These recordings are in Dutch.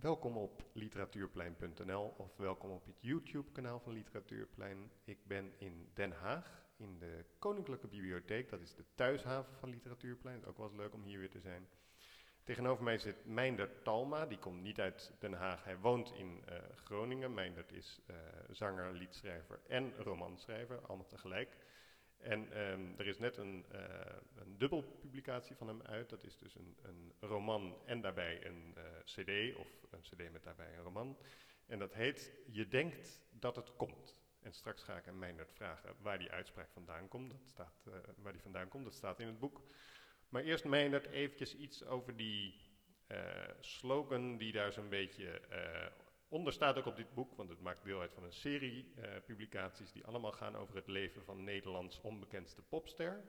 Welkom op literatuurplein.nl of welkom op het YouTube-kanaal van Literatuurplein. Ik ben in Den Haag in de Koninklijke Bibliotheek. Dat is de thuishaven van Literatuurplein. Ook wel eens leuk om hier weer te zijn. Tegenover mij zit Meindert Talma. Die komt niet uit Den Haag. Hij woont in uh, Groningen. Meindert is uh, zanger, liedschrijver en romanschrijver, allemaal tegelijk. En um, er is net een, uh, een dubbelpublicatie van hem uit. Dat is dus een, een roman en daarbij een uh, cd, of een cd met daarbij een roman. En dat heet Je denkt dat het komt. En straks ga ik aan Meindert vragen waar die uitspraak vandaan komt. Dat staat, uh, waar die vandaan komt, dat staat in het boek. Maar eerst Meindert eventjes iets over die slogan die daar zo'n beetje onder staat ook op dit boek, want het maakt deel uit van een serie uh, publicaties die allemaal gaan over het leven van Nederlands onbekendste popster.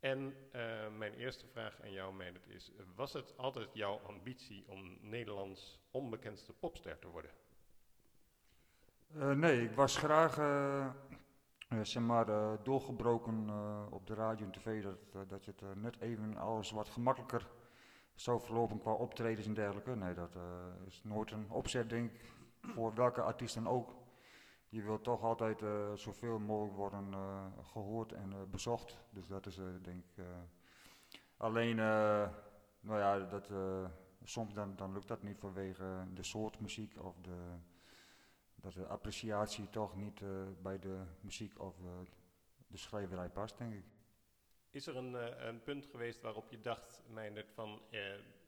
En uh, mijn eerste vraag aan jou, Meindert, is: was het altijd jouw ambitie om Nederlands onbekendste popster te worden? Uh, nee, ik was graag zeg maar, doorgebroken op de radio en tv, dat, dat je het net even alles wat gemakkelijker zo verlopen qua optredens en dergelijke. Nee, dat uh, is nooit een opzet, denk ik, voor welke artiest dan ook. Je wilt toch altijd uh, zoveel mogelijk worden uh, gehoord en bezocht. Dus dat is, denk ik. alleen, nou ja, dat, soms dan, dan lukt dat niet vanwege de soort muziek of de, dat de appreciatie toch niet bij de muziek of de schrijverij past, denk ik. Is er een, uh, een, punt geweest waarop je dacht, Meindert, van uh,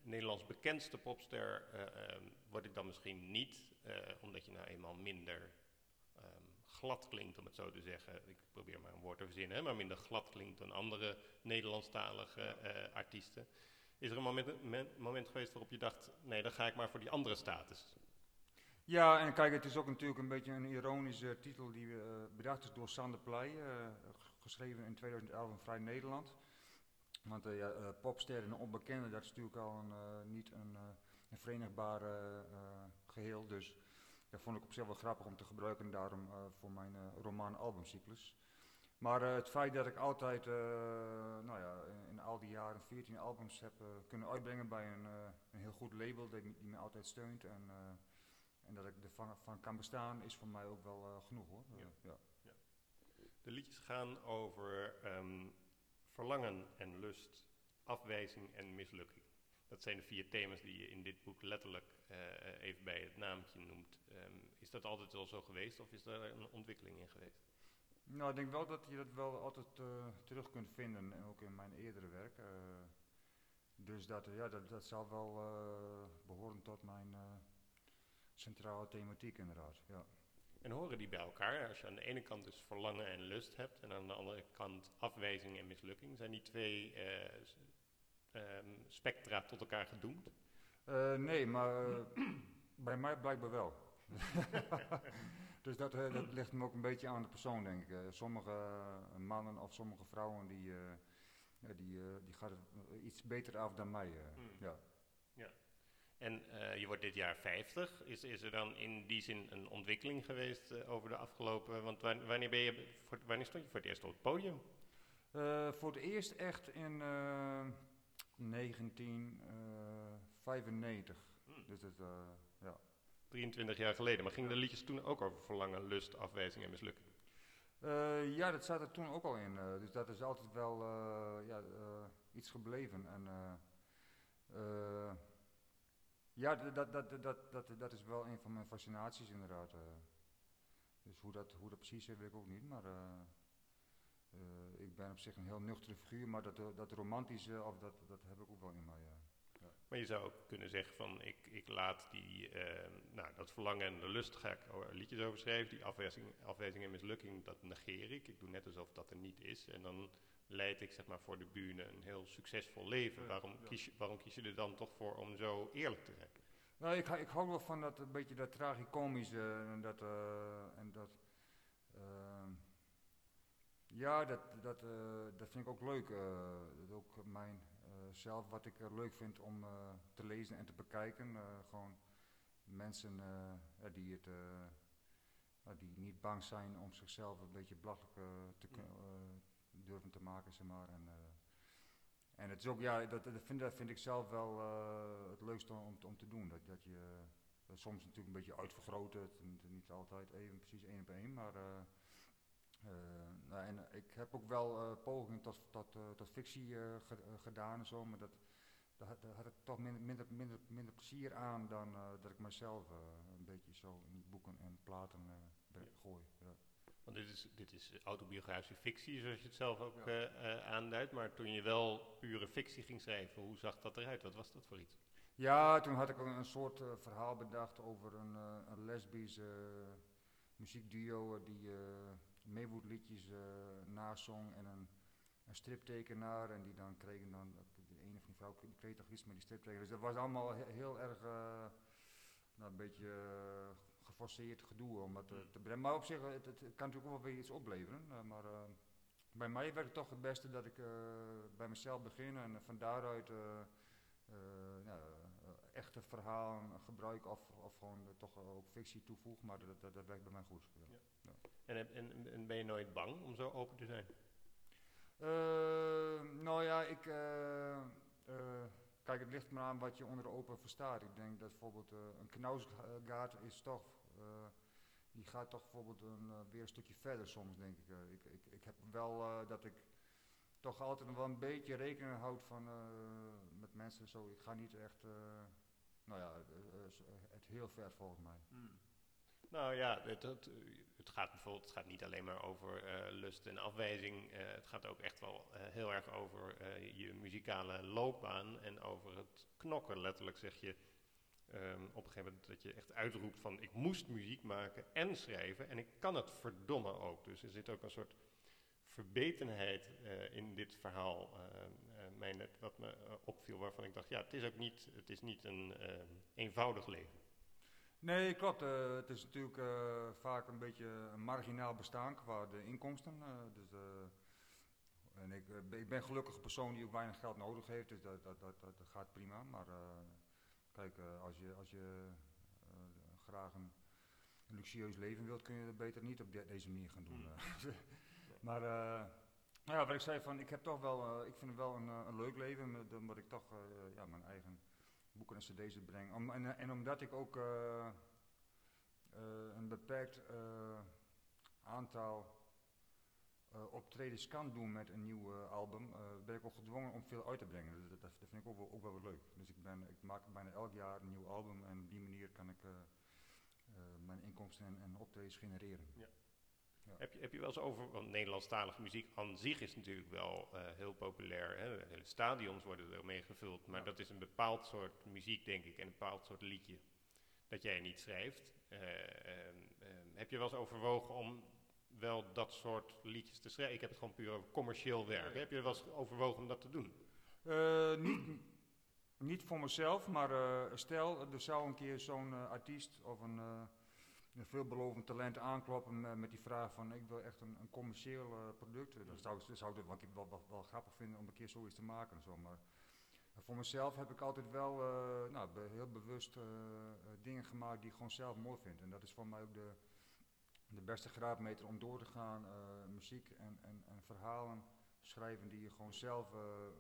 Nederlands bekendste popster uh, word ik dan misschien niet, omdat je nou eenmaal minder um, glad klinkt, om het zo te zeggen. Ik probeer maar een woord te verzinnen, hè, maar minder glad klinkt dan andere Nederlandstalige artiesten. Is er een moment, moment, geweest waarop je dacht, nee, dan ga ik maar voor die andere status? Ja, en kijk, het is ook natuurlijk een beetje een ironische titel die bedacht is door Sander Pleij, geschreven in 2011 in Vrij Nederland. Want uh, ja, popster en onbekende, dat is natuurlijk al een, niet een, een verenigbaar geheel. Dus dat vond ik op zich wel grappig om te gebruiken daarom voor mijn roman albumcyclus. Maar het feit dat ik altijd, nou ja, in, in, al die jaren 14 albums heb kunnen uitbrengen bij een, een heel goed label die, die me altijd steunt en en dat ik ervan van kan bestaan is voor mij ook wel uh, genoeg hoor. Ja. ja. De liedjes gaan over um, verlangen en lust, afwijzing en mislukking. Dat zijn de vier thema's die je in dit boek letterlijk uh, even bij het naamtje noemt. Um, is dat altijd al zo geweest of is daar een ontwikkeling in geweest? Nou, ik denk wel dat je dat wel altijd uh, terug kunt vinden, en ook in mijn eerdere werk. dus dat, ja, dat, dat zal wel behoren tot mijn centrale thematiek inderdaad, ja. En horen die bij elkaar? Als je aan de ene kant dus verlangen en lust hebt en aan de andere kant afwijzing en mislukking, zijn die twee uh, um, spectra tot elkaar gedoemd? Uh, nee, maar uh, bij mij blijkbaar wel. dus dat, dat, ligt me ook een beetje aan de persoon, denk ik. sommige mannen of sommige vrouwen die, die, die gaat het iets beter af dan mij. Hmm. ja. En uh, je wordt dit jaar 50. Is, is er dan in die zin een ontwikkeling geweest uh, over de afgelopen... Want wanneer, ben je, voor, wanneer stond je voor het eerst op het podium? Uh, voor het eerst echt in 1995. Hmm. Dus dat, ja. 23 jaar geleden. Maar gingen de liedjes toen ook over verlangen, lust, afwijzing en mislukking? ja, dat zat er toen ook al in. dus dat is altijd wel ja, iets gebleven. En... Ja, dat, dat, dat, dat, dat is wel een van mijn fascinaties inderdaad. Uh. Dus hoe dat, hoe dat precies is, weet ik ook niet. Maar uh, uh, ik ben op zich een heel nuchtere figuur, maar dat, dat romantische, of dat, dat heb ik ook wel in mij. Maar je zou ook kunnen zeggen van, ik, ik laat die, nou, dat verlangen en de lust ga ik liedjes over schrijven. Die afwijzing, afwijzing en mislukking, dat negeer ik. Ik doe net alsof dat er niet is. En dan leid ik zeg maar, voor de bühne een heel succesvol leven. waarom, Kies je, waarom kies je er dan toch voor om zo eerlijk te zijn? Nou, ik, ik hou wel van dat een beetje dat tragicomische en dat, uh, en dat uh, ja, dat, dat, uh, dat vind ik ook leuk. dat ook mijn, zelf wat ik leuk vind om te lezen en te bekijken. gewoon mensen die, het, die niet bang zijn om zichzelf een beetje belachelijk te durven te maken, zeg maar. En, En het is ook, ja, dat, dat, vind, dat vind ik zelf wel eh, het leukste om, om te doen. Dat, dat je soms natuurlijk een beetje uitvergroot, het, niet altijd even precies één op één, maar nou, en ik heb ook wel pogingen tot, tot, tot fictie gedaan en zo, maar dat, daar, had ik toch minder, minder, minder, minder plezier aan dan dat ik mezelf een beetje zo in boeken en platen gooi. Ja. Want dit is, dit is autobiografische fictie, zoals je het zelf ook ja. aanduidt. Maar toen je wel pure fictie ging schrijven, hoe zag dat eruit? Wat was dat voor iets? Ja, toen had ik een, een soort verhaal bedacht over een, een lesbische muziekduo die Maywood liedjes nazong en een, een striptekenaar. En die dan kregen dan, de ene van die vrouw kreeg toch iets met die striptekenaar. Dus dat was allemaal heel, heel erg, nou, een beetje geforceerd gedoe om dat te brengen. Maar op zich, het, het, kan natuurlijk wel weer iets opleveren. Uh, maar uh, bij mij werkt het toch het beste dat ik uh, bij mezelf begin en van daaruit nou, echte verhalen gebruik of, of gewoon toch ook fictie toevoeg. Maar dat, dat, dat werkt bij mij goed. Ja. Ja. En, en, en, ben je nooit bang om zo open te zijn? nou ja, ik Kijk, het ligt maar aan wat je onder open verstaat. Ik denk dat bijvoorbeeld uh, een knausgaard is toch uh, die gaat toch bijvoorbeeld een, uh, weer een stukje verder soms, denk ik. Uh, ik, ik, ik heb wel dat ik toch altijd wel een beetje rekening houd van, met mensen zo. Ik ga niet echt, nou ja, het heel ver volgens mij. Hmm. Nou ja, het, het, gaat bijvoorbeeld het gaat niet alleen maar over lust en afwijzing. het gaat ook echt wel heel erg over je muzikale loopbaan en over het knokken. Letterlijk zeg je, Um, op een gegeven moment dat je echt uitroept van ik moest muziek maken en schrijven en ik kan het verdomme ook. Dus er zit ook een soort verbetenheid in dit verhaal, wat me opviel, waarvan ik dacht, ja, het is ook niet, het is niet een ehm, eenvoudig leven. Nee, klopt. het is natuurlijk vaak een beetje een marginaal bestaan qua de inkomsten. dus, en ik, ik, ben gelukkig een persoon die ook weinig geld nodig heeft, dus dat, dat, dat, dat gaat prima. Maar Kijk, als je, als je graag een, luxueus leven wilt, kun je dat beter niet op de, deze manier gaan doen. Mm. maar nou ja, wat ik zei van, ik heb toch wel, ik vind het wel een, een leuk leven, omdat ik toch ja, mijn eigen boeken en cd's breng. Om, en, en omdat ik ook een beperkt aantal uh, optredens kan doen met een nieuw album, ben ik ook gedwongen om veel uit te brengen. Dat, vind ik ook wel, ook wel leuk. Dus ik, ben, ik maak bijna elk jaar een nieuw album en op die manier kan ik mijn inkomsten en, en optredens genereren. Ja. Ja. Heb, je, heb je wel eens over, want Nederlandstalige muziek aan zich is natuurlijk wel heel populair. Hè? Hele stadions worden ermee gevuld, maar ja. dat is een bepaald soort muziek, denk ik, en een bepaald soort liedje dat jij niet schrijft. heb je wel eens overwogen om wel dat soort liedjes te schrijven. Ik heb het gewoon puur over commercieel werk. Heb je wel eens overwogen om dat te doen? Uh, niet, niet voor mezelf, maar stel, er zou een keer zo'n artiest of een, een, veelbelovend talent aankloppen met die vraag van ik wil echt een, een commercieel product. Dan zou, zou ik het wel, grappig vinden om een keer zoiets te maken. En zo. Maar voor mezelf heb ik altijd wel nou, heel bewust dingen gemaakt die ik gewoon zelf mooi vind. En dat is voor mij ook de de beste graadmeter om door te gaan. Muziek en, en, en, verhalen schrijven die je gewoon zelf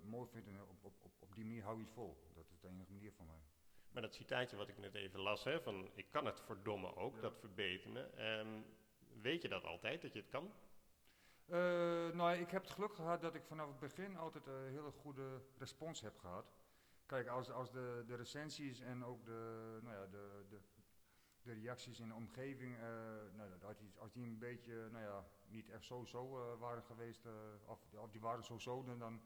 mooi vindt. En op, op, op die manier hou je het vol. Dat is de enige manier voor mij. Maar dat citaatje wat ik net even las, hè, van ik kan het verdomme ook, ja. dat verbeteren. Um, weet je dat altijd, dat je het kan? Uh, nou, ik heb het geluk gehad dat ik vanaf het begin altijd een hele goede respons heb gehad. Kijk, als, als de, de recensies en ook de, nou ja, de, de, de reacties in de omgeving, uh, nou, als, die, als die een beetje, nou ja, niet echt zo-zo uh, waren geweest, of, of, die waren zo-zo, dan,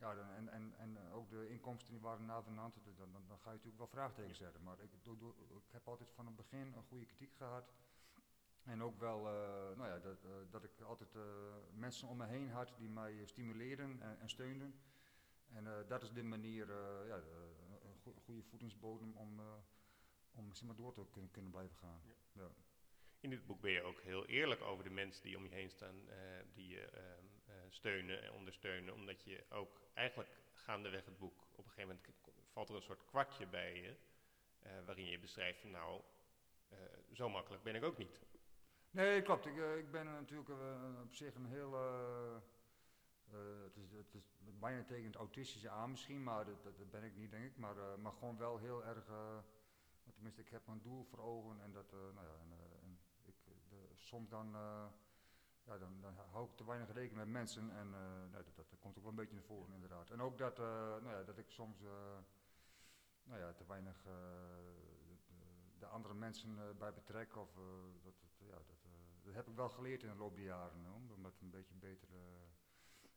ja, dan, en, en, en ook de inkomsten die waren navenant, dan, dan, dan ga je natuurlijk wel vraagtekens zetten. Maar ik, do, do, ik heb altijd van het begin een goede kritiek gehad. En ook wel, nou ja, dat, dat ik altijd mensen om me heen had die mij stimuleerden en, en steunden. En dat is de manier, ja, een goede voedingsbodem om om zeg maar, door te kunnen, kunnen blijven gaan. Ja. Ja. In dit boek ben je ook heel eerlijk over de mensen die om je heen staan, uh, die je uh, uh, steunen en ondersteunen, omdat je ook eigenlijk gaandeweg het boek, op een gegeven moment valt er een soort kwartje bij je, waarin je beschrijft van nou, zo makkelijk ben ik ook niet. Nee, klopt. Ik, ik ben natuurlijk op zich een heel het, is, het is het autistische aan misschien, maar dat, dat, ben ik niet denk ik. Maar, maar gewoon wel heel erg, tenminste ik heb een doel voor ogen en dat, nou ja, soms dan ja, dan, dan, hou ik te weinig rekening met mensen en uh, dat, dat, komt ook wel een beetje naar voren inderdaad. En ook dat, uh, nou ja, dat ik soms nou ja, te weinig de, de, andere mensen bij betrek. Of, dat, ja, dat, dat heb ik wel geleerd in de loop der jaren, om dat een beetje beter,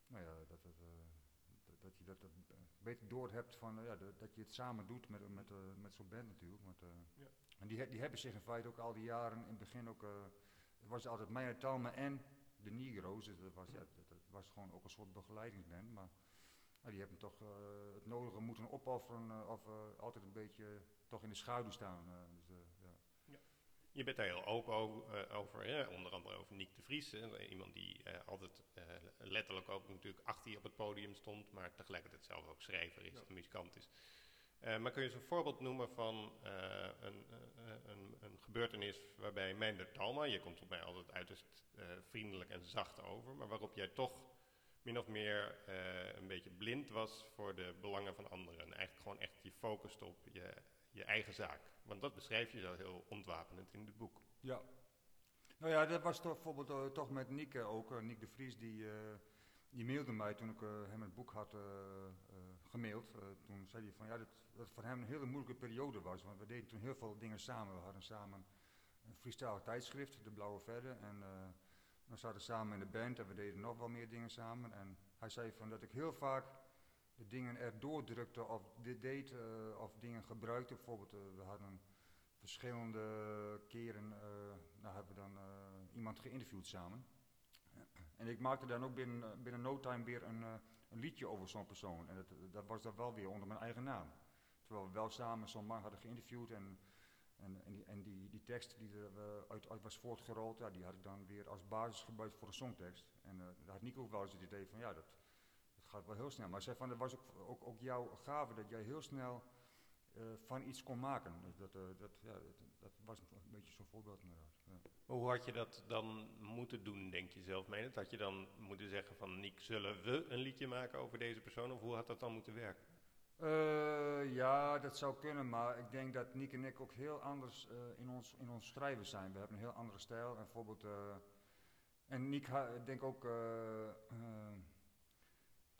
nou ja, dat, dat, dat je dat, dat beter doorhebt van, ja, dat je het samen doet met, met, met zo'n band natuurlijk. Want, ja. En die, die hebben zich in feite ook al die jaren in het begin ook het was altijd mijn Talma en de Negro's. Dus dat was, ja, dat, was gewoon ook een soort begeleidingsband. Maar die hebben toch uh, het nodige moeten opofferen uh, of uh, altijd een beetje toch in de schaduw staan. dus, ja. ja. Je bent daar heel open over, hè? onder andere over Nick de Vries. Hè? Iemand die altijd letterlijk ook natuurlijk achter je op het podium stond, maar tegelijkertijd zelf ook schrijver is ja. en muzikant is. Uh, maar kun je eens een voorbeeld noemen van uh, een, uh, een, een, gebeurtenis waarbij Meinder Talma, je komt op mij altijd uiterst vriendelijk en zacht over, maar waarop jij toch min of meer een beetje blind was voor de belangen van anderen. En eigenlijk gewoon echt je focust op je, je eigen zaak. Want dat beschrijf je zo heel ontwapenend in het boek. Ja. Nou ja, dat was toch bijvoorbeeld toch met Nick ook, Nick de Vries, die die mailde mij toen ik uh, hem het boek had gemaild. toen zei hij van ja, dat, dat voor hem een hele moeilijke periode was. Want we deden toen heel veel dingen samen. We hadden samen een freestyle tijdschrift, De Blauwe Verre. En we zaten samen in de band en we deden nog wel meer dingen samen. En hij zei van dat ik heel vaak de dingen erdoor drukte of dit deed of dingen gebruikte. Bijvoorbeeld, we hadden verschillende keren, nou hebben we dan iemand geïnterviewd samen. En ik maakte dan ook binnen, eh, binnen no time weer een, een liedje over zo'n persoon. En dat, dat, was dan wel weer onder mijn eigen naam. Terwijl we wel samen zo'n man hadden geïnterviewd en, en, en, die, die, tekst die er uit, was voortgerold, ja, die had ik dan weer als basis gebruikt voor een songtekst. En uh, daar had Nico wel eens het idee van, ja, dat, dat gaat wel heel snel. Maar zei van, dat was ook, ook, ook jouw gave, dat jij heel snel van iets kon maken. Dus dat, dat, ja, dat, dat, was een beetje zo'n voorbeeld inderdaad. Ja. Hoe had je dat dan moeten doen, denk je zelf mee? Had je dan moeten zeggen van, Nick, zullen we een liedje maken over deze persoon? Of hoe had dat dan moeten werken? Uh, ja, dat zou kunnen, maar ik denk dat Nick en ik ook heel anders in, ons, in ons schrijven zijn. We hebben een heel andere stijl. En bijvoorbeeld, en Nick, ik denk ook,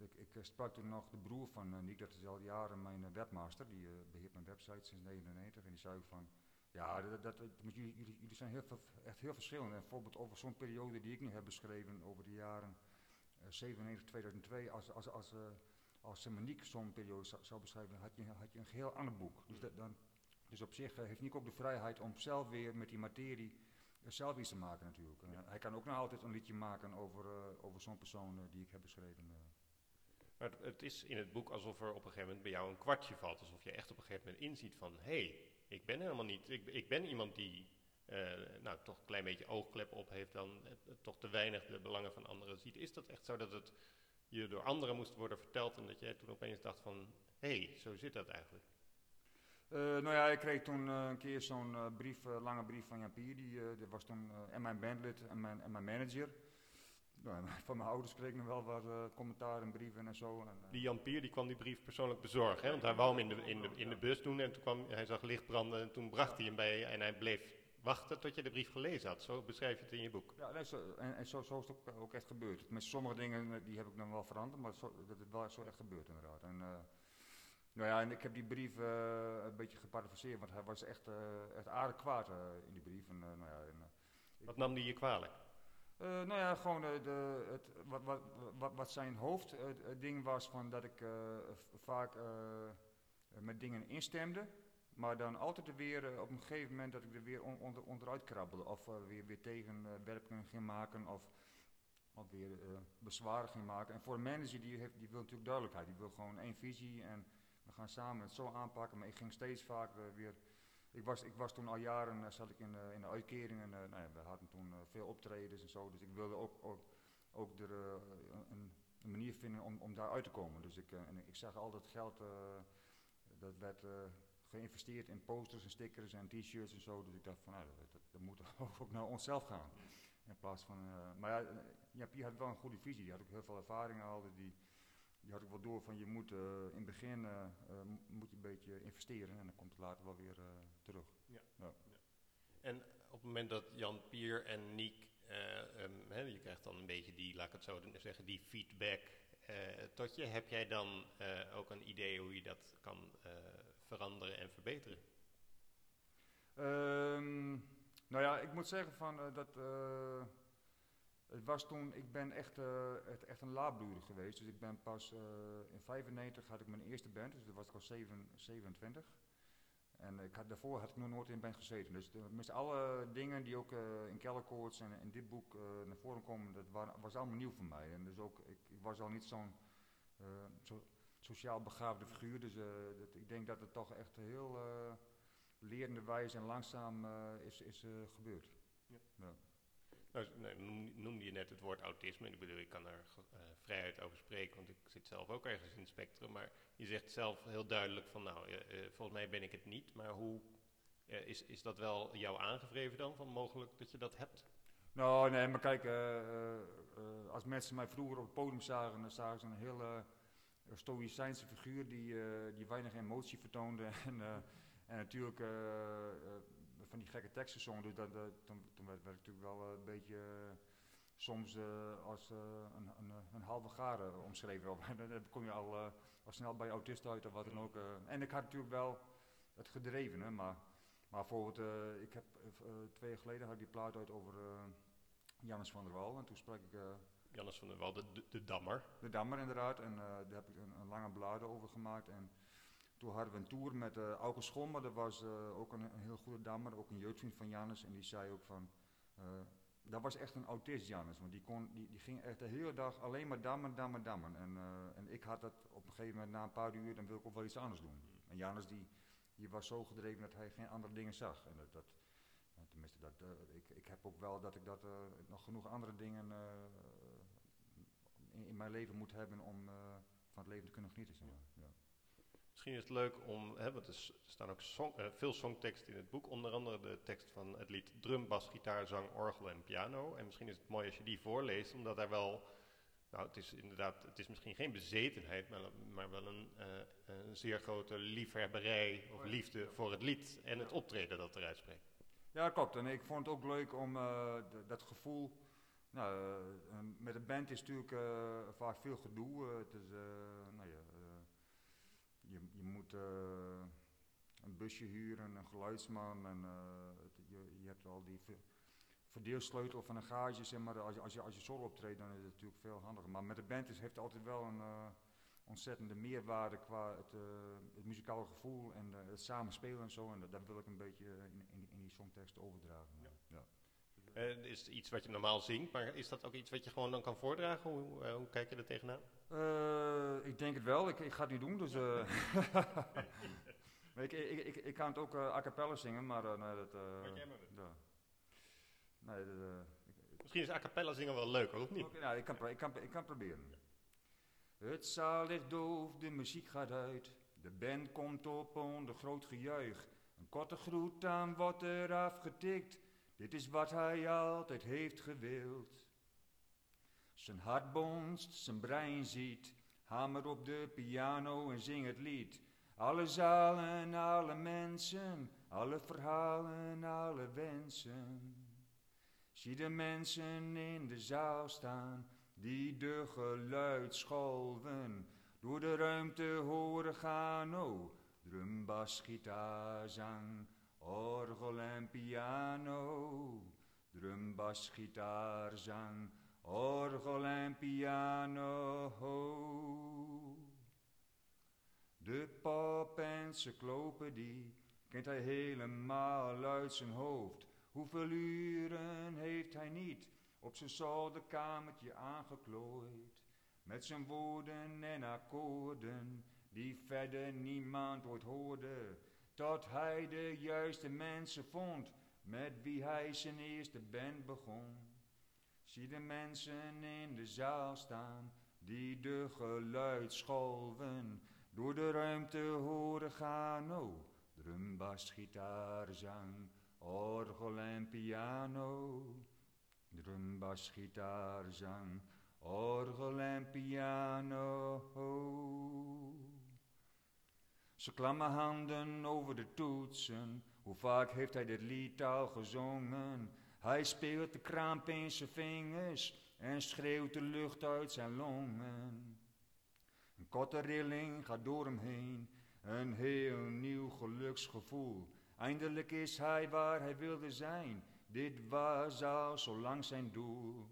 ik, ik, sprak toen nog de broer van Nick, dat is al jaren mijn webmaster, die beheert mijn website sinds 1999. En die zei van, ja, dat, dat, jullie, jullie, zijn heel, echt heel verschillend. En bijvoorbeeld over zo'n periode die ik nu heb beschreven, over de jaren uh, 97, 2002, als, als, als, uh, als zo'n periode zou, beschrijven, had je, had je een geheel ander boek. Dus, dat, dan, dus op zich uh, heeft Niek ook de vrijheid om zelf weer met die materie uh, zelf iets te maken natuurlijk. Hij kan ook nog altijd een liedje maken over, uh, over zo'n persoon die ik heb beschreven. Maar het, is in het boek alsof er op een gegeven moment bij jou een kwartje valt. Alsof je echt op een gegeven moment inziet van, hé, hey, ik ben helemaal niet. Ik, ik ben iemand die uh, nou, toch een klein beetje oogkleppen op heeft, dan uh, toch te weinig de belangen van anderen ziet. Is dat echt zo dat het je door anderen moest worden verteld en dat jij toen opeens dacht van, hé, hey, zo zit dat eigenlijk? Uh, nou ja, ik kreeg toen een keer zo'n brief, lange brief van Jan Pier, die, was toen en mijn bandlid en mijn, en mijn manager. Nou, van mijn ouders kreeg ik nog wel wat uh, commentaar en brieven en zo. En, uh, die Jan Pier die kwam die brief persoonlijk bezorgen, hè? want hij wou hem in de, in de, in de bus doen en toen kwam, hij zag licht branden en toen bracht hij hem bij je en hij bleef wachten tot je de brief gelezen had. Zo beschrijf je het in je boek. Ja, nee, zo, en, en zo, zo, is het ook, ook, echt gebeurd. Met sommige dingen eh, die heb ik dan wel veranderd, maar zo, dat is wel zo echt gebeurd inderdaad. En, uh, nou ja, en ik heb die brief een beetje geparafraseerd, want hij was echt, echt aardig kwaad in die brief. En, nou ja, en, Wat nam die je kwalijk? Uh, nou ja, gewoon de, de, het, wat, wat, wat, wat zijn hoofdding was van dat ik vaak met dingen instemde. Maar dan altijd weer op een gegeven moment dat ik er weer on, onder, onderuit krabbelde. Of weer, weer tegenwerpingen ging maken of, of weer bezwaren ging maken. En voor een manager die, die wil natuurlijk duidelijkheid. Die wil gewoon één visie en we gaan samen het zo aanpakken. Maar ik ging steeds vaak weer ik was, ik was toen al jaren, uh, zat ik in, uh, in de uitkering en uh, nou ja, we hadden toen veel optredens en zo. Dus ik wilde ook, ook, ook er, een, een, manier vinden om, om daar uit te komen. Dus ik, en ik zag al dat geld, dat werd geïnvesteerd in posters en stickers en t-shirts en zo. Dus ik dacht van nou, dat, dat, moet ook naar onszelf gaan. In plaats van, eh, maar ja, eh, ja, had wel een goede visie. Die had ook heel veel ervaring al. Die, die had ook wel door van je moet eh, in het begin eh, eh, moet je een beetje investeren en dan komt het later wel weer terug. En op het moment dat Jan Pier en Niek, eh, ehm, je krijgt dan een beetje die, laat ik het zo zeggen, die feedback tot je. Heb jij dan ook een idee hoe je dat kan veranderen en verbeteren? Ehm, nou ja, ik moet zeggen van dat het was toen, ik ben echt, eh, echt, echt een laadbloeder geweest. Dus ik ben pas eh, in 95 had ik mijn eerste band, dus dat was ik al zeven- 27. En ik had, daarvoor had ik nog nooit in een band gezeten. Dus de, alle dingen die ook eh, in Kellerkoorts en in dit boek naar voren komen, dat waren, was allemaal nieuw voor mij. En dus ook, ik, ik was al niet zo'n zo, sociaal begaafde figuur. Dus dat, ik denk dat het toch echt heel lerende wijze en langzaam is, is gebeurd. Nee, noem- noemde je net het woord autisme. Ik bedoel, ik kan er eh, vrijheid over spreken, want ik zit zelf ook ergens in het spectrum. Maar je zegt zelf heel duidelijk van, nou, eh, eh, volgens mij ben ik het niet. Maar hoe is, is dat wel jou aangevreven dan, van mogelijk dat je dat hebt? Nou, nee, maar kijk, als mensen mij vroeger op het podium zagen, dan zagen ze een hele stoïcijnse figuur die, die weinig emotie vertoonde. en, en natuurlijk van die gekke teksten zong. Dus dat, dat- toen, toen werd, werd ik natuurlijk wel eh, een beetje eh, soms eh, als een, een, een halve garen omschreven. Dan kom je al, al snel bij autist uit of wat dan ook. En ik had natuurlijk wel het gedrevene, maar, maar bijvoorbeeld, ik heb twee jaar geleden had ik die plaat uit over Jannes van der Wal. En toen sprak ik Jannes van der Wal, de, de, de dammer. de Dammer inderdaad. En daar heb ik een, een lange bladen over gemaakt. En toen hadden we een tour met uh, Auke Schommer. Dat was eh, ook een, een heel goede Dammer. Ook een jeugdvriend van Jannes. En die zei ook van... eh, dat was echt een autist, Jannes. Want die, kon, die, die ging echt de hele dag alleen maar dammen, dammen, dammen. En, en ik had dat op een gegeven moment na een paar uur... dan wil ik ook wel iets anders doen. En Jannes die, die was zo gedreven dat hij geen andere dingen zag. En dat... dat tenminste, dat, ik, ik heb ook wel dat ik dat, nog genoeg andere dingen in, in mijn leven moet hebben om van het leven te kunnen genieten. Zeg maar. ja. Misschien is het leuk om, hè, want er staan ook song, eh, veel songteksten in het boek, onder andere de tekst van het lied drum, bas, gitaar, zang, orgel en piano. En misschien is het mooi als je die voorleest, omdat daar wel, nou het is inderdaad, het is misschien geen bezetenheid, maar, maar wel een, eh, een zeer grote liefhebberij of liefde voor het lied en het optreden dat eruit spreekt. Ja, klopt. En ik vond het ook leuk om eh, dat gevoel. Nou, met een band is natuurlijk vaak veel gedoe. Het is, eh, nou ja, eh, je, je eh, een busje huren, een geluidsman. En, eh, je, je hebt al die ver- verdeelsleutel van een garage. Zeg maar. als, je, als, je, als je solo optreedt, dan is het natuurlijk veel handiger. Maar met de band is, heeft het altijd wel een eh, ontzettende meerwaarde qua het, het muzikale gevoel en het samenspelen en zo. En dat, wil ik een beetje in, in, in die songtekst overdragen. Ja. Eh, is het iets wat je normaal zingt, maar is dat ook iets wat je gewoon dan kan voordragen? Hoe, hoe kijk je er tegenaan? Eh, ik denk het wel. Ik, ik ga het niet doen, dus... eh ik, ik, ik, ik kan het ook eh, a cappella zingen, maar nee, dat... Wat jij maar. Nee, dat... Misschien is a cappella zingen wel leuk, hoor, of niet? Nou, ik kan, ik, kan, ik kan proberen. Het zaal ligt doof, de muziek gaat uit. De band komt op onder groot gejuich. Een korte groet aan wordt er afgetikt. Dit is wat hij altijd heeft gewild. Zijn hart bonst, zijn brein ziet. Hamer op de piano en zing het lied. Alle zalen, alle mensen, alle verhalen, alle wensen. Zie de mensen in de zaal staan, die de geluidsgolven door de ruimte horen gaan. Oh, drum, bas, gitaar, zang, orgel en piano. Drum, bas, gitaar, zang, orgel en piano. De pop die kent hij helemaal uit zijn hoofd. Hoeveel uren heeft hij niet op zijn zolderkamertje aangeklooid? Met zijn woorden en akkoorden, die verder niemand ooit hoorde. Tot hij de juiste mensen vond, met wie hij zijn eerste band begon. Zie de mensen in de zaal staan, die de geluidsgolven door de ruimte horen gaan. Oh, drum, bas, gitaar, zang, orgel en piano. Drum, bas, gitaar, zang, orgel en piano. Ze klammen handen over de toetsen. Hoe vaak heeft hij dit lied al gezongen? Hij speelt de kramp in zijn vingers en schreeuwt de lucht uit zijn longen. Een korte rilling gaat door hem heen, een heel nieuw geluksgevoel. Eindelijk is hij waar hij wilde zijn, dit was al zo lang zijn doel.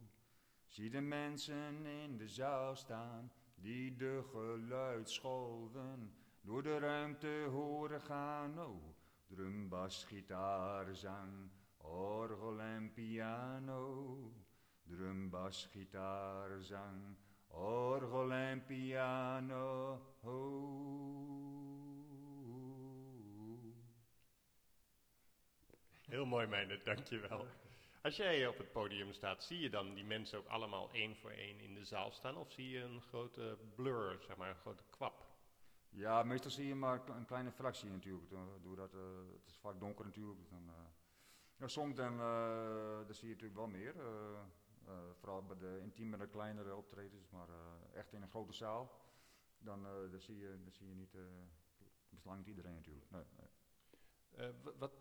Zie de mensen in de zaal staan, die de geluidsgolven door de ruimte horen gaan. Oh, drum, bas, gitaar, zang, orgel en piano. Drum, bas, gitaar, zang, orgel en piano. Heel mooi, Meijner, dankjewel. Als jij op het podium staat, zie je dan die mensen ook allemaal één voor één in de zaal staan? Of zie je een grote blur, zeg maar, een grote kwap? Ja, meestal zie je maar een kleine fractie natuurlijk. Doordat, uh, het is vaak donker natuurlijk. Dan, uh, ja, soms dan, uh, dan zie je natuurlijk wel meer. vooral bij de intiemere, kleinere optredens. Maar echt in een grote zaal, dan, dan, zie, je, dan zie je niet... beslangt iedereen natuurlijk. Nee, nee. wat,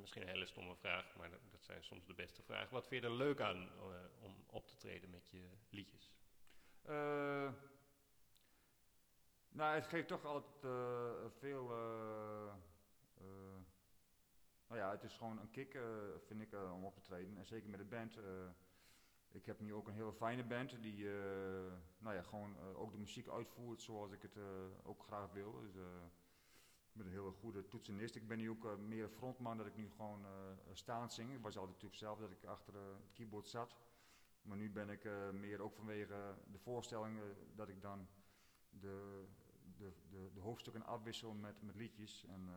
misschien een hele stomme vraag, maar dat, dat, zijn soms de beste vragen. Wat vind je er leuk aan om op te treden met je liedjes? Nou, het geeft toch altijd uh, veel. Uh, nou ja, het is gewoon een kick, vind ik, om op te treden. En zeker met de band. ik heb nu ook een hele fijne band die nou ja, gewoon ook de muziek uitvoert zoals ik het ook graag wil. Dus, met een hele goede toetsenist. Ik ben nu ook meer frontman dat ik nu gewoon staand zing. Ik was altijd natuurlijk zelf dat ik achter het keyboard zat. Maar nu ben ik meer ook vanwege de voorstellingen dat ik dan de, de, de, de hoofdstukken afwissel met, met liedjes. En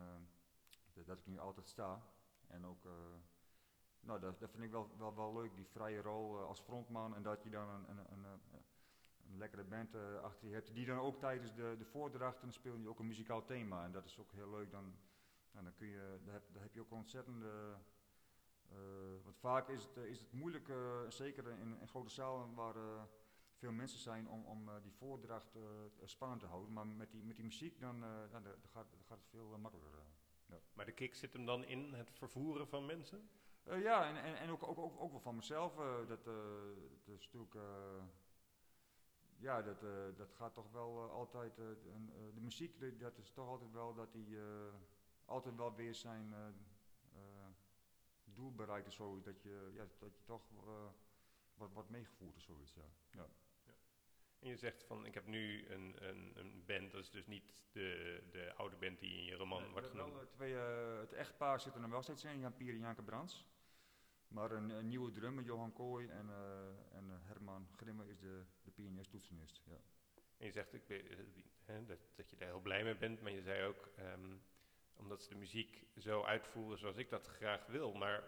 uh, dat ik nu altijd sta. En ook, uh, nou dat, dat vind ik wel, wel, wel leuk, die vrije rol uh, als frontman. En dat je dan een, een, een, een lekkere band achter je hebt. Die dan ook tijdens de, de voordrachten speel je ook een muzikaal thema. En dat is ook heel leuk. Dan, dan, kun je, dan, heb, je ook ontzettende... want vaak is het, is het moeilijk, zeker in, in grote zalen waar veel mensen zijn om, om uh, die voordracht uh, spannend te houden. Maar met die, met die muziek dan, uh, dan, dan, gaat, dan, gaat, het veel makkelijker. Maar de kick zit hem dan in het vervoeren van mensen? ja, en, en, en ook, ook, ook, ook wel van mezelf. dat, dat is natuurlijk... ja, dat, dat gaat toch wel altijd... De muziek, dat is toch altijd wel dat die altijd wel weer zijn doel bereikt. Zo, dat, je, ja, dat je toch wat, wat meegevoerd is, zoiets. Ja. ja. En je zegt van, ik heb nu een, een, een band, dat is dus niet de, de oude band die in je roman nee, wordt genoemd. Wel, twee, uh, het echtpaar zit er nog wel steeds in, Jan Pier en Janke Brands. Maar een, een, nieuwe drummer, Johan Kooi en, uh, en uh, Herman Grimme is de, de pianist-toetsenist. Ja. En je zegt ik ben, hè, dat, dat je daar heel blij mee bent, maar je zei ook, um, omdat ze de muziek zo uitvoeren zoals ik dat graag wil. Maar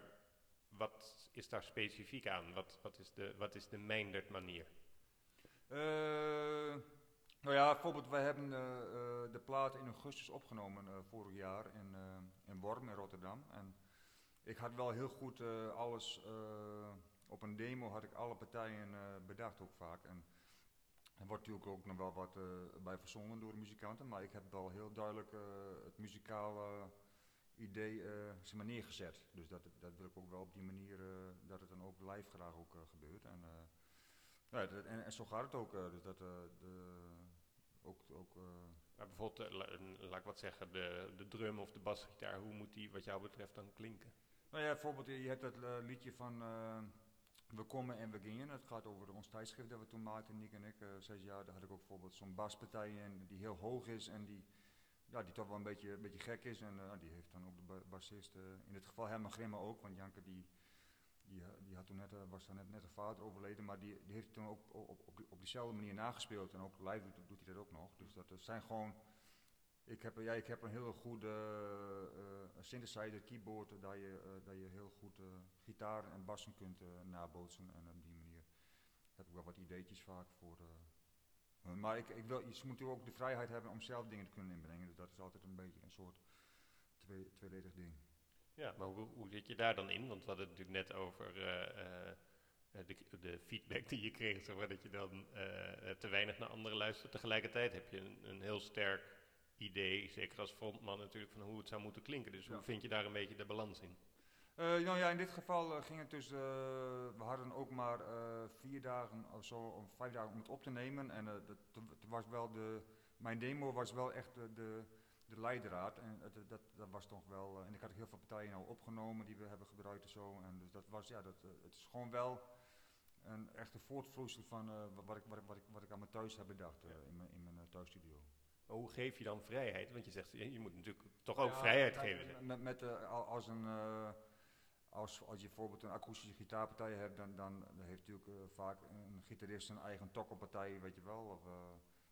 wat is daar specifiek aan? Wat, wat, is, de, wat is de Meindert manier? Uh, nou ja, bijvoorbeeld, wij hebben uh, uh, de plaat in augustus opgenomen vorig jaar in, in Worm in Rotterdam. En ik had wel heel goed alles, op een demo had ik alle partijen bedacht ook vaak. En er wordt natuurlijk ook nog wel wat bij verzongen door de muzikanten, maar ik heb wel heel duidelijk het muzikale idee zeg maar neergezet. Dus dat, dat wil ik ook wel op die manier, dat het dan ook live graag ook gebeurt. En, ja, en, en, zo gaat het ook. Uh, dus dat, uh, de, ook, ook uh, maar bijvoorbeeld, laat ik wat zeggen, de, de drum of de basgitaar, hoe moet die wat jou betreft dan klinken? Nou ja, bijvoorbeeld, je hebt dat liedje van We komen en we gingen. Het gaat over ons tijdschrift dat we toen maakten, Nick en ik, zes jaar. Daar had ik ook bijvoorbeeld zo'n baspartij in die heel hoog is en die, ja, die toch wel een beetje, een beetje gek is. En die heeft dan ook de bassist, in dit geval Herman Grimme ook, want Janke die die, die had toen net, eh, was dan net, net een vader overleden, maar die, die heeft toen ook op, op, op, diezelfde manier nagespeeld. En ook live doet, doet hij dat ook nog. Dus dat, zijn gewoon. Ik heb, ja, ik heb een hele goede uh, synthesizer, keyboard, dat je, dat je heel goed gitaar en bassen kunt nabootsen. En op die manier heb ik wel wat ideetjes vaak voor. maar ik, ik wil, je moet natuurlijk ook de vrijheid hebben om zelf dingen te kunnen inbrengen. Dus dat is altijd een beetje een soort twee, tweeledig ding. Ja, maar hoe, hoe zit je daar dan in? Want we hadden het natuurlijk net over uh, de, de, feedback die je kreeg, zeg maar, dat je dan te weinig naar anderen luistert. Tegelijkertijd heb je een, een, heel sterk idee, zeker als frontman natuurlijk, van hoe het zou moeten klinken. Dus hoe vind je daar een beetje de balans in? nou ja, in dit geval ging het dus, we hadden ook maar vier dagen of zo, of vijf dagen om het op te nemen. En dat, was wel de, mijn demo was wel echt de de leidraad. En dat, dat, dat, was toch wel. Eh, en ik had heel veel partijen al opgenomen die we hebben gebruikt en zo. En dus dat was, ja, dat, eh, het is gewoon wel een echte voortvloeisel van uh, wat, ik, wat, wat, ik, wat ik aan mijn thuis heb bedacht in mijn, in mijn thuisstudio. Maar hoe geef je dan vrijheid? Want je zegt, je moet natuurlijk toch ook vrijheid geven. Met, met als een. als, als je bijvoorbeeld een akoestische gitaarpartij hebt, dan, dan heeft natuurlijk vaak een gitarist zijn eigen tokkelpartij, weet je wel. Of,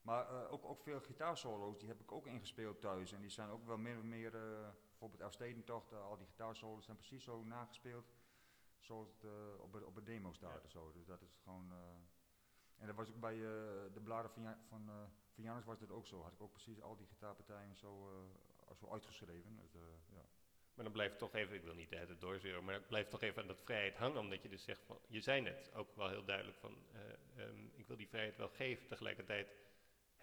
maar uh, ook, ook veel gitaarsolo's, die heb ik ook ingespeeld thuis. En die zijn ook wel meer of meer, uh, bijvoorbeeld Elfstedentocht, uh, al die gitaarsolo's zijn precies zo nagespeeld zoals het op, op de demo staat. Ja. Zo. Dus dat is gewoon... en dat was ook bij de bladen van, van, van Janus was dat ook zo. Had ik ook precies al die gitaarpartijen zo, zo uitgeschreven. Dus, ja. Maar dan blijft toch even, ik wil niet het doorzeuren, maar blijft toch even aan dat vrijheid hangen. Omdat je dus zegt, van, je zei net ook wel heel duidelijk van, um, ik wil die vrijheid wel geven. Tegelijkertijd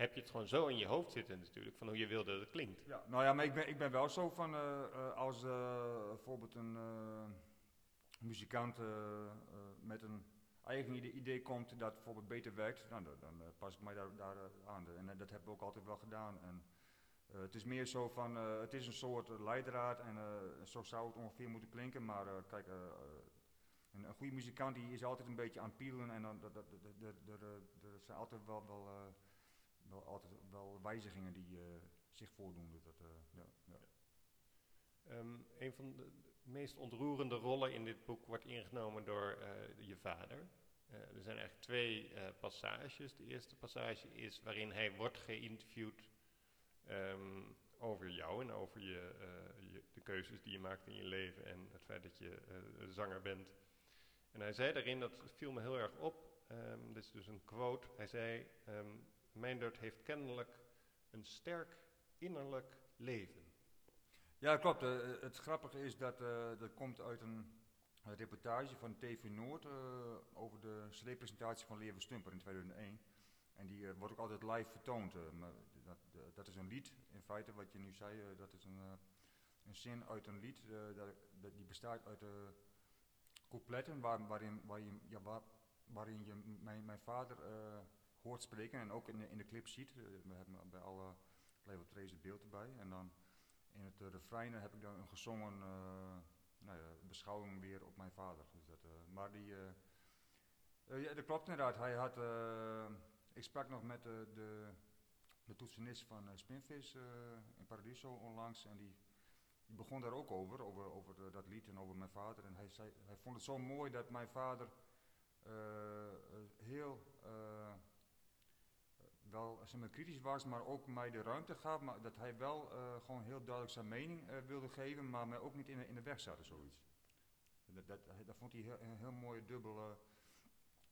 heb je het gewoon zo in je hoofd zitten natuurlijk, van hoe je wil dat het klinkt. Ja, nou ja, maar ik ben, ik ben wel zo van, uh, uh, als uh, bijvoorbeeld een muzikant met een eigen idee, idee, komt dat bijvoorbeeld beter werkt, nou, dan, dan pas ik mij daar, daar aan. En dat hebben we ook altijd wel gedaan. En, het is meer zo van, het is een soort leidraad en zo zou het ongeveer moeten klinken, maar kijk, een, een, goede muzikant die is altijd een beetje aan het pielen en dan, er zijn altijd wel, wel wel altijd wel wijzigingen die uh, zich voordoen. Dat, uh, ja, ja. Um, een van de meest ontroerende rollen in dit boek wordt ingenomen door uh, je vader. er zijn eigenlijk twee passages. De eerste passage is waarin hij wordt geïnterviewd um, over jou en over je, de keuzes die je maakt in je leven en het feit dat je zanger bent. En hij zei daarin, dat viel me heel erg op, um, dit is dus een quote, hij zei, Meindert heeft kennelijk een sterk innerlijk leven. Ja, klopt. Uh, het grappige is dat uh, dat komt uit een, reportage van TV Noord over de CD-presentatie van Leer Stumper in 2001. En die wordt ook altijd live vertoond. Dat, dat, is een lied, in feite, wat je nu zei. dat is een, een zin uit een lied. Dat, die bestaat uit coupletten waar, waarin, waarin, ja, waar, je mijn, mijn vader hoort spreken en ook in de, in de clip ziet. Eh, we hebben bij alle Level Trace het beeld erbij. En dan in het uh, refrein heb ik dan een gezongen nou beschouwing weer op mijn vader. Dus dat, maar die, ja, dat klopt inderdaad. Hij had, ik sprak nog met de, de toetsenist van Spinvis in Paradiso onlangs en die, die, begon daar ook over, over, over dat lied en over mijn vader. En hij, zei, hij vond het zo mooi dat mijn vader heel wel zeg kritisch was, maar ook mij de ruimte gaf. Maar dat hij wel uh, gewoon heel duidelijk zijn mening uh, wilde geven, maar mij ook niet in de, in de weg zat of zoiets. Dat, dat, dat vond hij heel, een heel mooi dubbel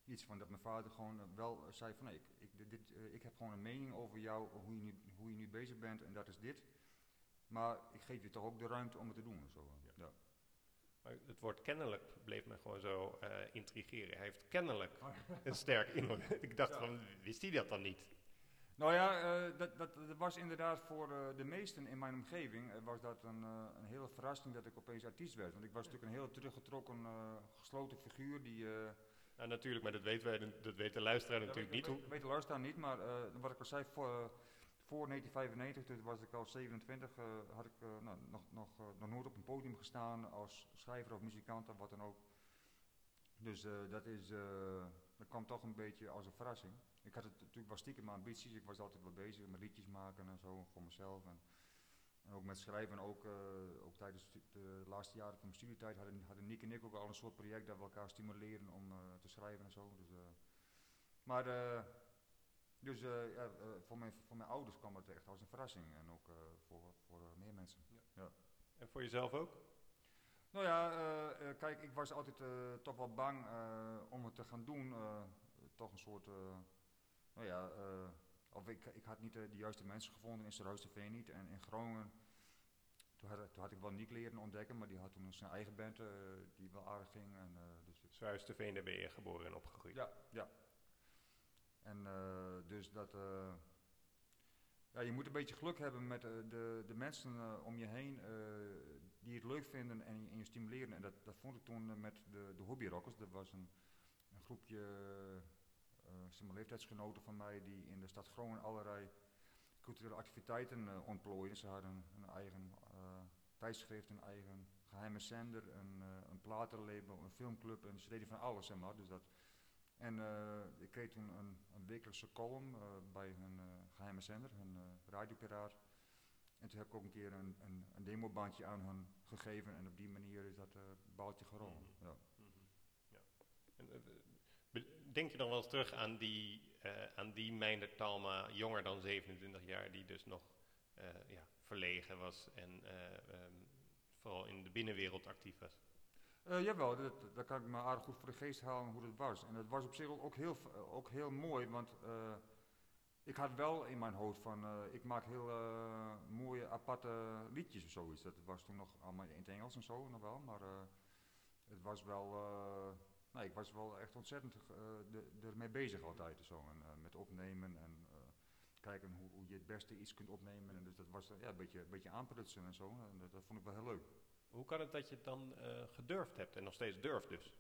iets van. Dat mijn vader gewoon wel zei van nee, ik, ik, dit, ik heb gewoon een mening over jou, hoe je, nu, hoe je nu bezig bent en dat is dit. Maar ik geef je toch ook de ruimte om het te doen. Zo. Ja. ja. Maar het woord kennelijk bleef me gewoon zo intrigeren. Hij heeft kennelijk een sterk innerlijk. Ik dacht van, wist hij dat dan niet? Nou ja, uh, dat, dat, dat, was inderdaad voor uh, de meesten in mijn omgeving uh, was dat een, een hele verrassing dat ik opeens artiest werd. Want ik was natuurlijk een heel teruggetrokken, gesloten figuur die... ja, natuurlijk, maar dat weten wij, dat weet de luisteraar natuurlijk niet. Dat weet de luisteraar niet, maar wat ik al zei, voor, voor 1995, toen was ik al 27, had ik nou, nog, nog, nog nooit op een podium gestaan als schrijver of muzikant of wat dan ook. Dus dat, is, dat kwam toch een beetje als een verrassing. Ik had het natuurlijk wel stiekem mijn ambities. Ik was altijd wel bezig met liedjes maken en zo voor mezelf. En, en ook met schrijven. Ook, uh, ook tijdens de laatste jaren van mijn studietijd hadden, hadden Nick en ik ook al een soort project dat we elkaar stimuleren om uh, te schrijven en zo. Dus, uh, maar dus ja, voor, mijn, voor mijn ouders kwam het echt als een verrassing. En ook voor, voor meer mensen. Ja. ja. En voor jezelf ook? Nou ja, kijk, ik was altijd toch wel bang om het te gaan doen. toch een soort nou ja, uh, of ik, ik had niet de, de, juiste mensen gevonden in Sterhuisterveen niet. En in Groningen, toen had, toen had ik wel niet leren ontdekken, maar die had toen zijn eigen band uh, die wel aardig ging. En, uh, dus daar ben je geboren en opgegroeid. Ja, ja. En eh, dus dat. eh, ja, je moet een beetje geluk hebben met eh, de, de mensen eh, om je heen eh, die het leuk vinden en, je- en je stimuleren. En dat, dat vond ik toen eh, met de, de hobbyrockers. Dat was een, een groepje eh, zeg maar leeftijdsgenoten van mij die in de stad Groningen allerlei culturele activiteiten eh, ontplooiden. Ze hadden een eigen eh, tijdschrift, een eigen geheime zender, een, eh, een platenlabel, een filmclub. En ze deden van alles, zeg maar. Dus dat, en eh, ik kreeg toen een, een wekelijkse column eh, bij hun eh, geheime zender, hun eh, radiopiraat. En toen heb ik ook een keer een, een, een demobandje aan hun gegeven en op die manier is dat eh baaltje gerold. Mhm. Ja. Mhm. Ja. En, eh, denk je dan wel eens terug aan die, eh aan die Meindert Talma, jonger dan 27 jaar, die dus nog eh, ja, verlegen was en eh, ehm, vooral in de binnenwereld actief was? Eh, jawel, dat, dat kan ik me aardig goed voor de geest halen hoe dat was. En dat was op zich ook, heel, ook heel mooi, want ik had wel in mijn hoofd van, ik maak heel mooie aparte liedjes of zoiets. Dat was toen nog allemaal in het Engels en zo nog wel, maar het was wel, nee, ik was wel echt ontzettend eh, de- ermee bezig altijd zo. En, eh, met opnemen en eh, kijken hoe, hoe je het beste iets kunt opnemen. En dus dat was ja, een beetje, een beetje aanprutsen en zo. En dat, dat vond ik wel heel leuk. Hoe kan het dat je het dan gedurfd hebt en nog steeds durft dus?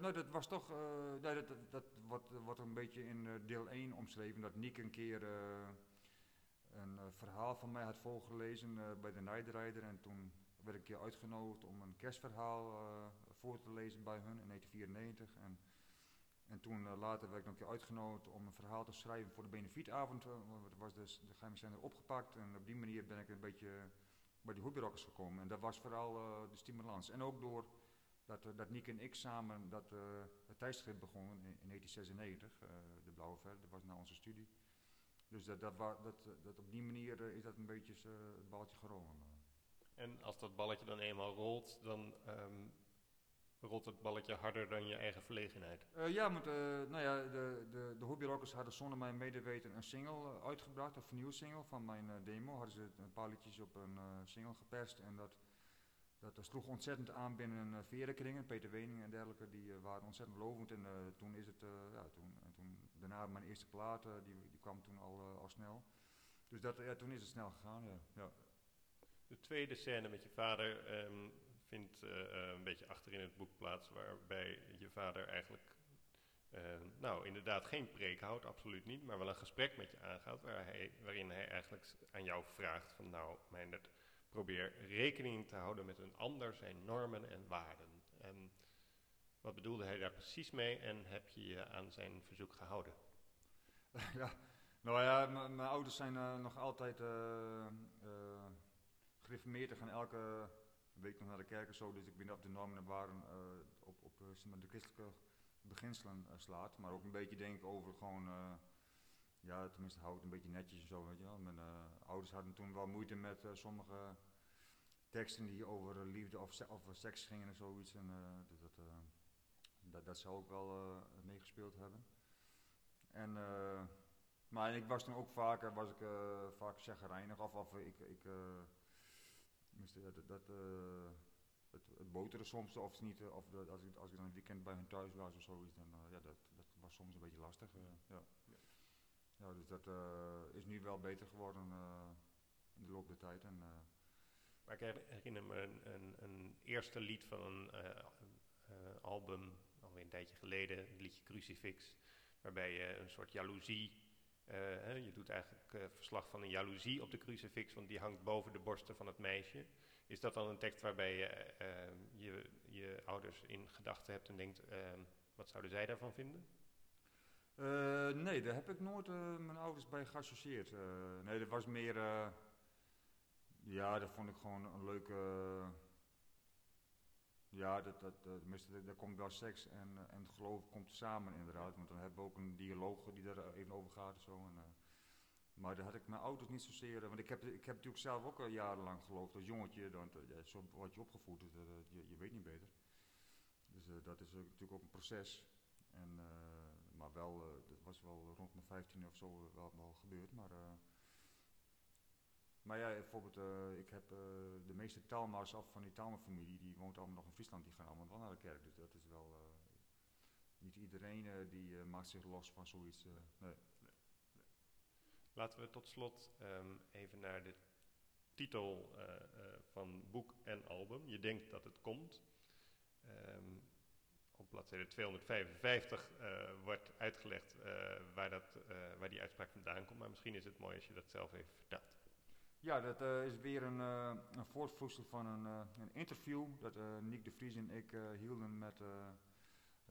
Nou, dat was toch, eh, nee, dat, dat, dat wordt, wordt een beetje in deel 1 omschreven, dat Niek een keer een verhaal van mij had voorgelezen bij de Nijdrijder en toen werd ik een keer uitgenodigd om een kerstverhaal voor te lezen bij hun in 1994 en, en toen eh, later werd ik nog een keer uitgenodigd om een verhaal te schrijven voor de benefietavond, eh, want het was dus de geheime opgepakt en op die manier ben ik een beetje bij die hobbyrockers gekomen en dat was vooral eh, de stimulans en ook door dat, eh, dat Niek en ik samen dat, eh, het tijdschrift begonnen in, in 1996, eh, de Blauwe Ver, dat was na onze studie. Dus dat, dat, wa- dat, eh, dat op die manier eh, is dat een beetje eh, het balletje gerolen. En als dat balletje dan eenmaal rolt, dan ehm, rolt het balletje harder dan je eigen verlegenheid. Eh, ja, want eh, nou ja, de, de, de hobbyrockers hadden zonder mijn medeweten een single eh, uitgebracht, een vernieuwd single van mijn demo. Hadden ze een paar liedjes op een single geperst en dat, dat sloeg ontzettend aan binnen uh, verenkringen. Peter Wening en dergelijke, die waren ontzettend lovend. En toen is het, ja, toen, en toen, daarna mijn eerste plaat, die, die kwam toen al, al snel. Dus dat, ja, toen is het snel gegaan, ja. ja. De tweede scène met je vader ehm, vindt eh, eh, een beetje achter in het boek plaats, waarbij je vader eigenlijk, eh, nou inderdaad geen preek houdt, absoluut niet, maar wel een gesprek met je aangaat, waarin hij eigenlijk aan jou vraagt van nou, Meindert, probeer rekening te houden met een ander zijn normen en waarden. En wat bedoelde hij daar precies mee en heb je je aan zijn verzoek gehouden? ja, nou ja, mijn ouders zijn nog altijd eh, gereformeerd gaan elke week nog naar de kerk en zo. Dus ik ben op de normen en waarden eh, op, op eh, de christelijke beginselen eh, slaat. Maar ook een beetje denken over gewoon, ja, tenminste hou het een beetje netjes en zo, weet je wel. Mijn ouders hadden toen wel moeite met sommige teksten die over liefde of, of seks gingen en zoiets. En, dus dat, dat, dat zou ook wel meegespeeld hebben. En, maar ik was toen ook vaker, was ik eh, vaak chagrijnig of, of ik, ik tenminste, dat, dat, eh, het, het boteren soms of niet, eh, of dat, als, ik, als ik dan een weekend bij hun thuis was of zoiets, dan uh, ja, dat, dat was soms een beetje lastig. Uh, ja. ja, dus dat is nu wel beter geworden in de loop der tijd. En, maar ik herinner me een, een, een eerste lied van een album, alweer een tijdje geleden, het liedje Crucifix waarbij je een soort jaloezie, hè, je doet eigenlijk uh, verslag van een jaloezie op de crucifix, want die hangt boven de borsten van het meisje. Is dat dan een tekst waarbij je uh, je, je ouders in gedachten hebt en denkt, wat zouden zij daarvan vinden? Nee, daar heb ik nooit mijn ouders bij geassocieerd. Nee, dat was meer. ja, dat vond ik gewoon een leuke. Ja, dat, dat, tenminste, daar komt wel seks en, en het geloof komt samen inderdaad. Want dan hebben we ook een dialoog die daar even over gaat zo. En, maar daar had ik mijn ouders niet zozeer. Want ik heb, ik heb natuurlijk zelf ook al jarenlang geloofd als jongetje. Want ja, zo word je opgevoed, dus, je, weet niet beter. Dus dat is natuurlijk ook een proces. En, maar wel, dat was wel rond mijn 15 of zo wel, wel gebeurd. Maar, maar ja, bijvoorbeeld, uh, ik heb de meeste Talma's af van die Talma-familie, die woont allemaal nog in Friesland, die gaan allemaal wel naar de kerk. Dus dat is wel, niet iedereen die maakt zich los van zoiets. nee. Laten we tot slot ehm, even naar de titel van boek en album. Je denkt dat het komt. Um, op bladzijde 255 uh, wordt uitgelegd waar, dat, waar die uitspraak vandaan komt. Maar misschien is het mooi als je dat zelf even vertelt. Ja, dat is weer een, een voortvloeisel van een, een, interview dat Nick de Vries en ik hielden met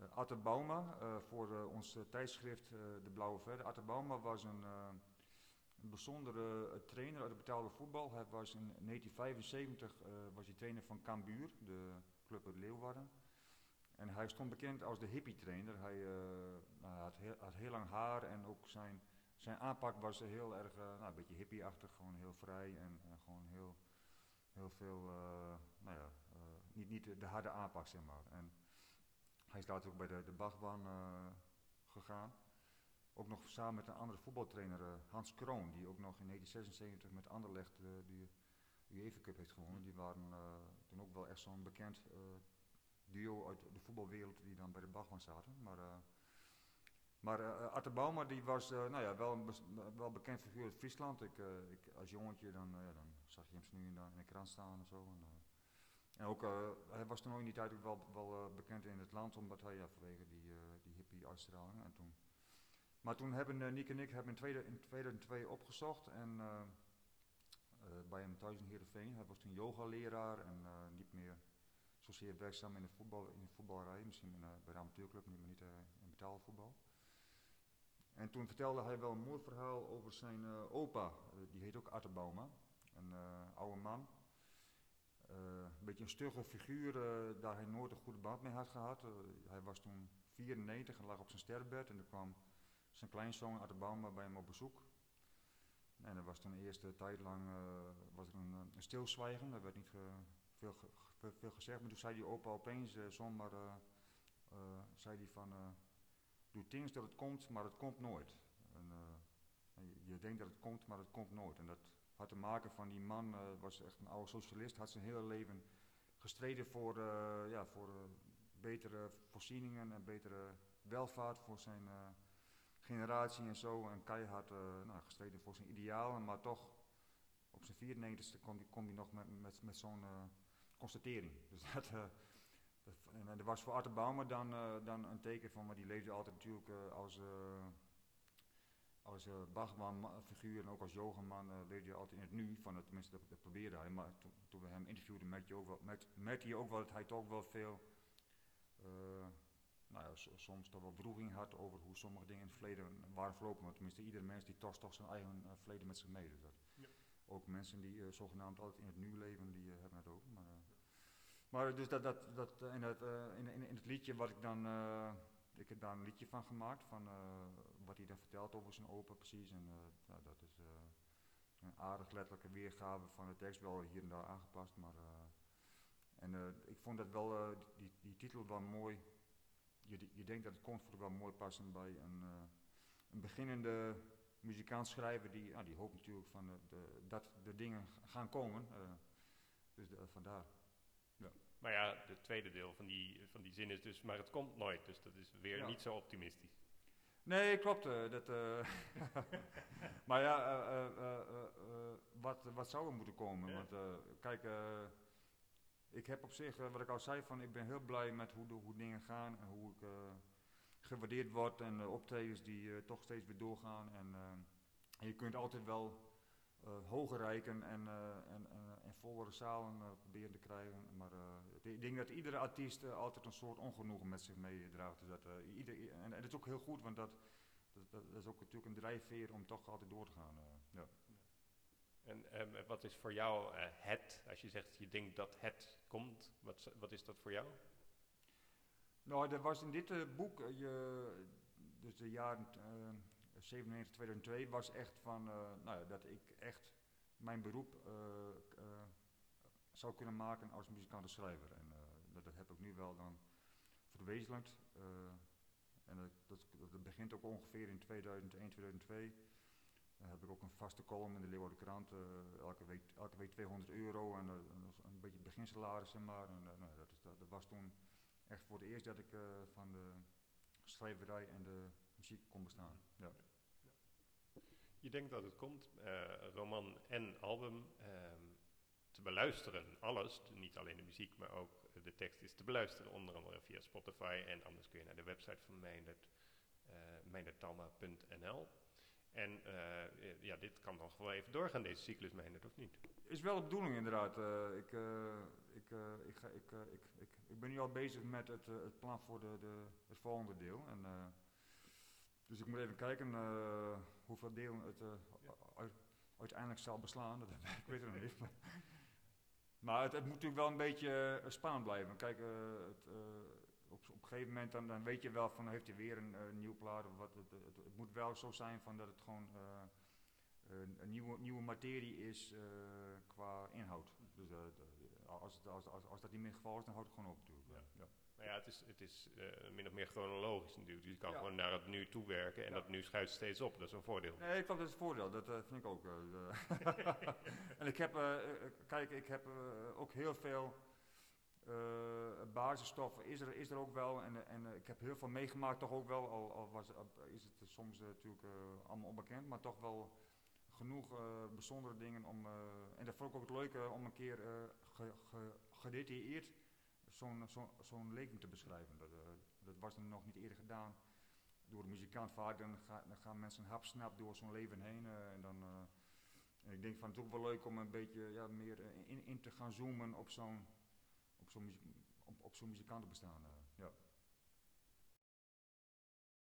Atte Bauma voor ons tijdschrift De Blauwe Verde. Atte Bauma was een, een bijzondere trainer uit het betaalde voetbal. Hij was in 1975 was hij trainer van Cambuur, de club uit Leeuwarden. En hij stond bekend als de hippie-trainer. Hij uh, nou, had, heel, had, heel, lang haar en ook zijn, zijn aanpak was heel erg, uh, nou, een beetje hippie-achtig, gewoon heel vrij en uh, gewoon heel, heel veel, nou ja, niet, niet de harde aanpak zeg maar. En hij is later ook bij de, de gegaan. Ook nog samen met een andere voetbaltrainer, Hans Kroon, die ook nog in 1976 met Anderlecht de UEFA Cup heeft gewonnen. Die waren toen ook wel echt zo'n bekend duo uit de voetbalwereld die dan bij de Bachman zaten. Maar, uh, maar uh, Arte Bauma die was uh, nou ja, wel een wel bekend figuur uit Friesland. Ik, ik, als jongetje dan, dan zag je hem nu in de, in de krant staan en zo. En, en ook, hij was toen ook in die tijd ook wel, wel bekend in het land, omdat hij ja, vanwege die, die hippie uitstraling. En toen, maar toen hebben Nick en ik hebben in, tweede, in 2002 opgezocht en bij hem thuis in Heerenveen. Hij was toen yogaleraar en niet meer zozeer werkzaam in de, voetbal, in de voetbalrij, misschien in, bij de amateurclub, maar niet in betaalvoetbal. En toen vertelde hij wel een mooi verhaal over zijn uh, opa, die heet ook Atte Bauma, een oude man. een beetje een stugge figuur, daar hij nooit een goede band mee had gehad. hij was toen 94 en lag op zijn sterrenbed en er kwam zijn kleinzoon Atte Bauma bij hem op bezoek. En er was toen de eerste tijd lang was er een, een stilzwijgen, er werd niet veel, veel gezegd, maar toen zei die opa opeens zomaar, zei die van, doe things dat het komt, maar het komt nooit. En, je, je, denkt dat het komt, maar het komt nooit. En dat had te maken van die man, was echt een oude socialist, had zijn hele leven gestreden voor, ja, voor betere voorzieningen en betere welvaart voor zijn generatie en zo. En keihard nou, gestreden voor zijn idealen, maar toch op zijn 94ste kom hij, nog met, met, met zo'n constatering. Dus dat, uh, en er was voor Arthur Baumer dan, uh, dan een teken van, maar die leefde altijd natuurlijk uh, als, als Bachman-figuur en ook als yogaman leefde hij altijd in het nu, van het, tenminste dat, dat probeerde hij. Maar to, toen we hem interviewden merkte je ook wel, merkte je ook wel dat hij toch wel veel, nou ja, soms toch wel vroeging had over hoe sommige dingen in het verleden waren verlopen. Want tenminste iedere mens die toch toch zijn eigen verleden met zich mee. Dus dat, ja. Ook mensen die uh, zogenaamd altijd in het nu leven, die uh, hebben het ook. Maar, uh, maar dus dat, dat, dat in, het, in, in, in, het liedje wat ik dan, ik heb daar een liedje van gemaakt, van wat hij dan vertelt over zijn opa precies. En nou, dat is een aardig letterlijke weergave van de tekst, wel hier en daar aangepast. Maar, en ik vond dat wel, die, die titel wel mooi. Je, je denkt dat het voor wel mooi passen bij een, een beginnende muzikant schrijver die, nou, die hoopt natuurlijk van de, dat de dingen gaan komen. Dus vandaar. Maar ja, het tweede deel van die, van die zin is dus, maar het komt nooit. Dus dat is weer ja. niet zo optimistisch. Nee, klopt. Uh, dat, uh, maar ja, wat, wat zou er moeten komen? Ja. Want kijk, ik heb op zich, wat ik al zei, van ik ben heel blij met hoe, de, hoe dingen gaan en hoe ik gewaardeerd wordt en optredens die toch steeds weer doorgaan. En, en je kunt altijd wel hoger reiken en, en, en vollere zalen proberen te krijgen. Maar ik denk dat iedere artiest altijd een soort ongenoegen met zich meedraagt. Dus dat, ieder, en, en, dat is ook heel goed, want dat, dat, dat, is ook natuurlijk een drijfveer om toch altijd door te gaan. ja. En wat is voor jou het, als je zegt je denkt dat het komt, wat, wat is dat voor jou? Nou, er was in dit boek, je, dus de jaren uh, 97, 2002, was echt van, nou ja, dat ik echt mijn beroep zou kunnen maken als muzikant en schrijver. En dat, dat, heb ik nu wel dan verwezenlijkt. en dat, dat, begint ook ongeveer in 2001, 2002. Dan heb ik ook een vaste column in de Leeuwarden Krant, elke, week, elke week 200 euro en een beetje beginsalaris, zeg maar. En, nou, dat, dat was toen echt voor het eerst dat ik van de schrijverij en de muziek kon bestaan. Ja. Je denkt dat het komt, roman en album, ehm, te beluisteren. Alles, niet alleen de muziek, maar ook de tekst is te beluisteren. Onder andere via Spotify en anders kun je naar de website van Meindert, uh. En uh, ja, dit kan nog wel even doorgaan, deze cyclus, Meindert, of niet? Is wel de bedoeling inderdaad. Uh, ik, uh, ik, ik, ik, ik, ben nu al bezig met het, het plan voor de, de, het volgende deel. En, dus ik moet even kijken hoeveel delen het uiteindelijk zal beslaan. Ik weet het nog niet. Maar, het, moet natuurlijk wel een beetje spannend blijven. Kijk, het, op, op een gegeven moment dan, dan weet je wel van heeft hij weer een nieuw plaat of wat. Het, het, moet wel zo zijn van dat het gewoon een, nieuwe, nieuwe materie is qua inhoud. Dus als, als, als, als, dat niet meer het geval is, dan houdt het gewoon op. Ja. ja. Maar ja, het is, het is min of meer chronologisch natuurlijk. Dus je kan ja. gewoon naar het nu toe werken en ja. dat nu schuift steeds op. Dat is een voordeel. Nee, ik vond dat is een voordeel. Dat vind ik ook. en ik heb, kijk, ik heb ook heel veel uh, basisstof is er, is er ook wel. En, en ik heb heel veel meegemaakt, toch ook wel. Al, al was, is het soms natuurlijk allemaal onbekend, maar toch wel genoeg bijzondere dingen om. en dat vond ik ook het leuke om een keer ge, ge, gedetailleerd zo'n zo, leven te beschrijven. Dat, dat was nog niet eerder gedaan door de muzikant vaak. Dan, ga, dan gaan mensen hapsnap door zo'n leven heen. en dan. en ik denk van het is ook wel leuk om een beetje ja, meer in, in te gaan zoomen op zo'n op zo'n op, zo'n muzikantenbestaan. Ja.